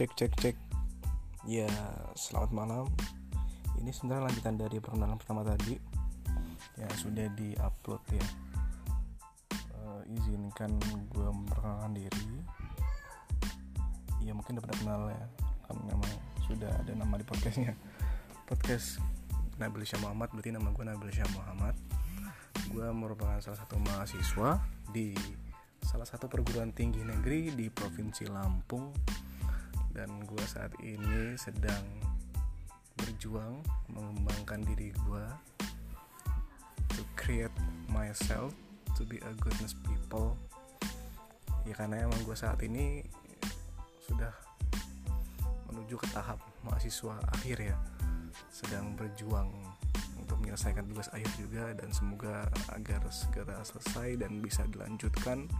cek cek cek. Ya selamat malam. Ini sebenarnya lanjutan dari perkenalan pertama tadi ya sudah di upload ya. Uh, izinkan gue memperkenalkan diri. Ya mungkin udah pernah kenal ya. Kan memang sudah ada nama di podcastnya. Podcast Nabil Syah Muhammad berarti nama gue Nabil Syah Muhammad. Gue merupakan salah satu mahasiswa di salah satu perguruan tinggi negeri di provinsi Lampung dan gue saat ini sedang berjuang mengembangkan diri gue to create myself to be a goodness people. Ya karena emang gue saat ini sudah menuju ke tahap mahasiswa akhir ya. Sedang berjuang untuk menyelesaikan tugas akhir juga dan semoga agar segera selesai dan bisa dilanjutkan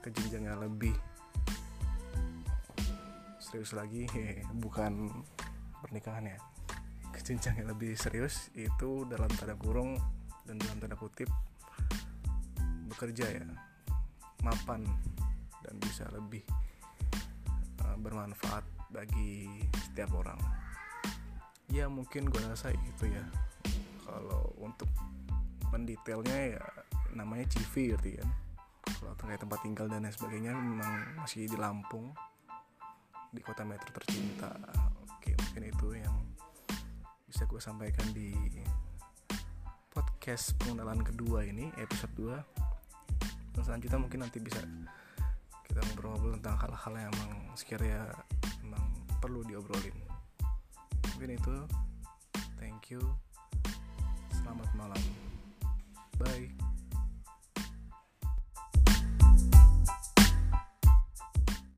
ke jenjang yang lebih serius lagi bukan pernikahan ya. Ke jenjang yang lebih serius itu dalam tanda kurung dan dalam tanda kutip bekerja ya. Mapan dan bisa lebih uh, bermanfaat bagi setiap orang. Ya mungkin gue rasa itu ya. Kalau untuk mendetailnya ya namanya CV berarti kan. Kalau terkait tempat tinggal dan lain sebagainya memang masih di Lampung di kota metro tercinta. Oke mungkin itu yang bisa gue sampaikan di podcast pengenalan kedua ini episode 2 dan selanjutnya mungkin nanti bisa kita ngobrol-ngobrol tentang hal-hal yang emang sekiranya emang perlu diobrolin. Mungkin itu. Thank you. Selamat malam. Bye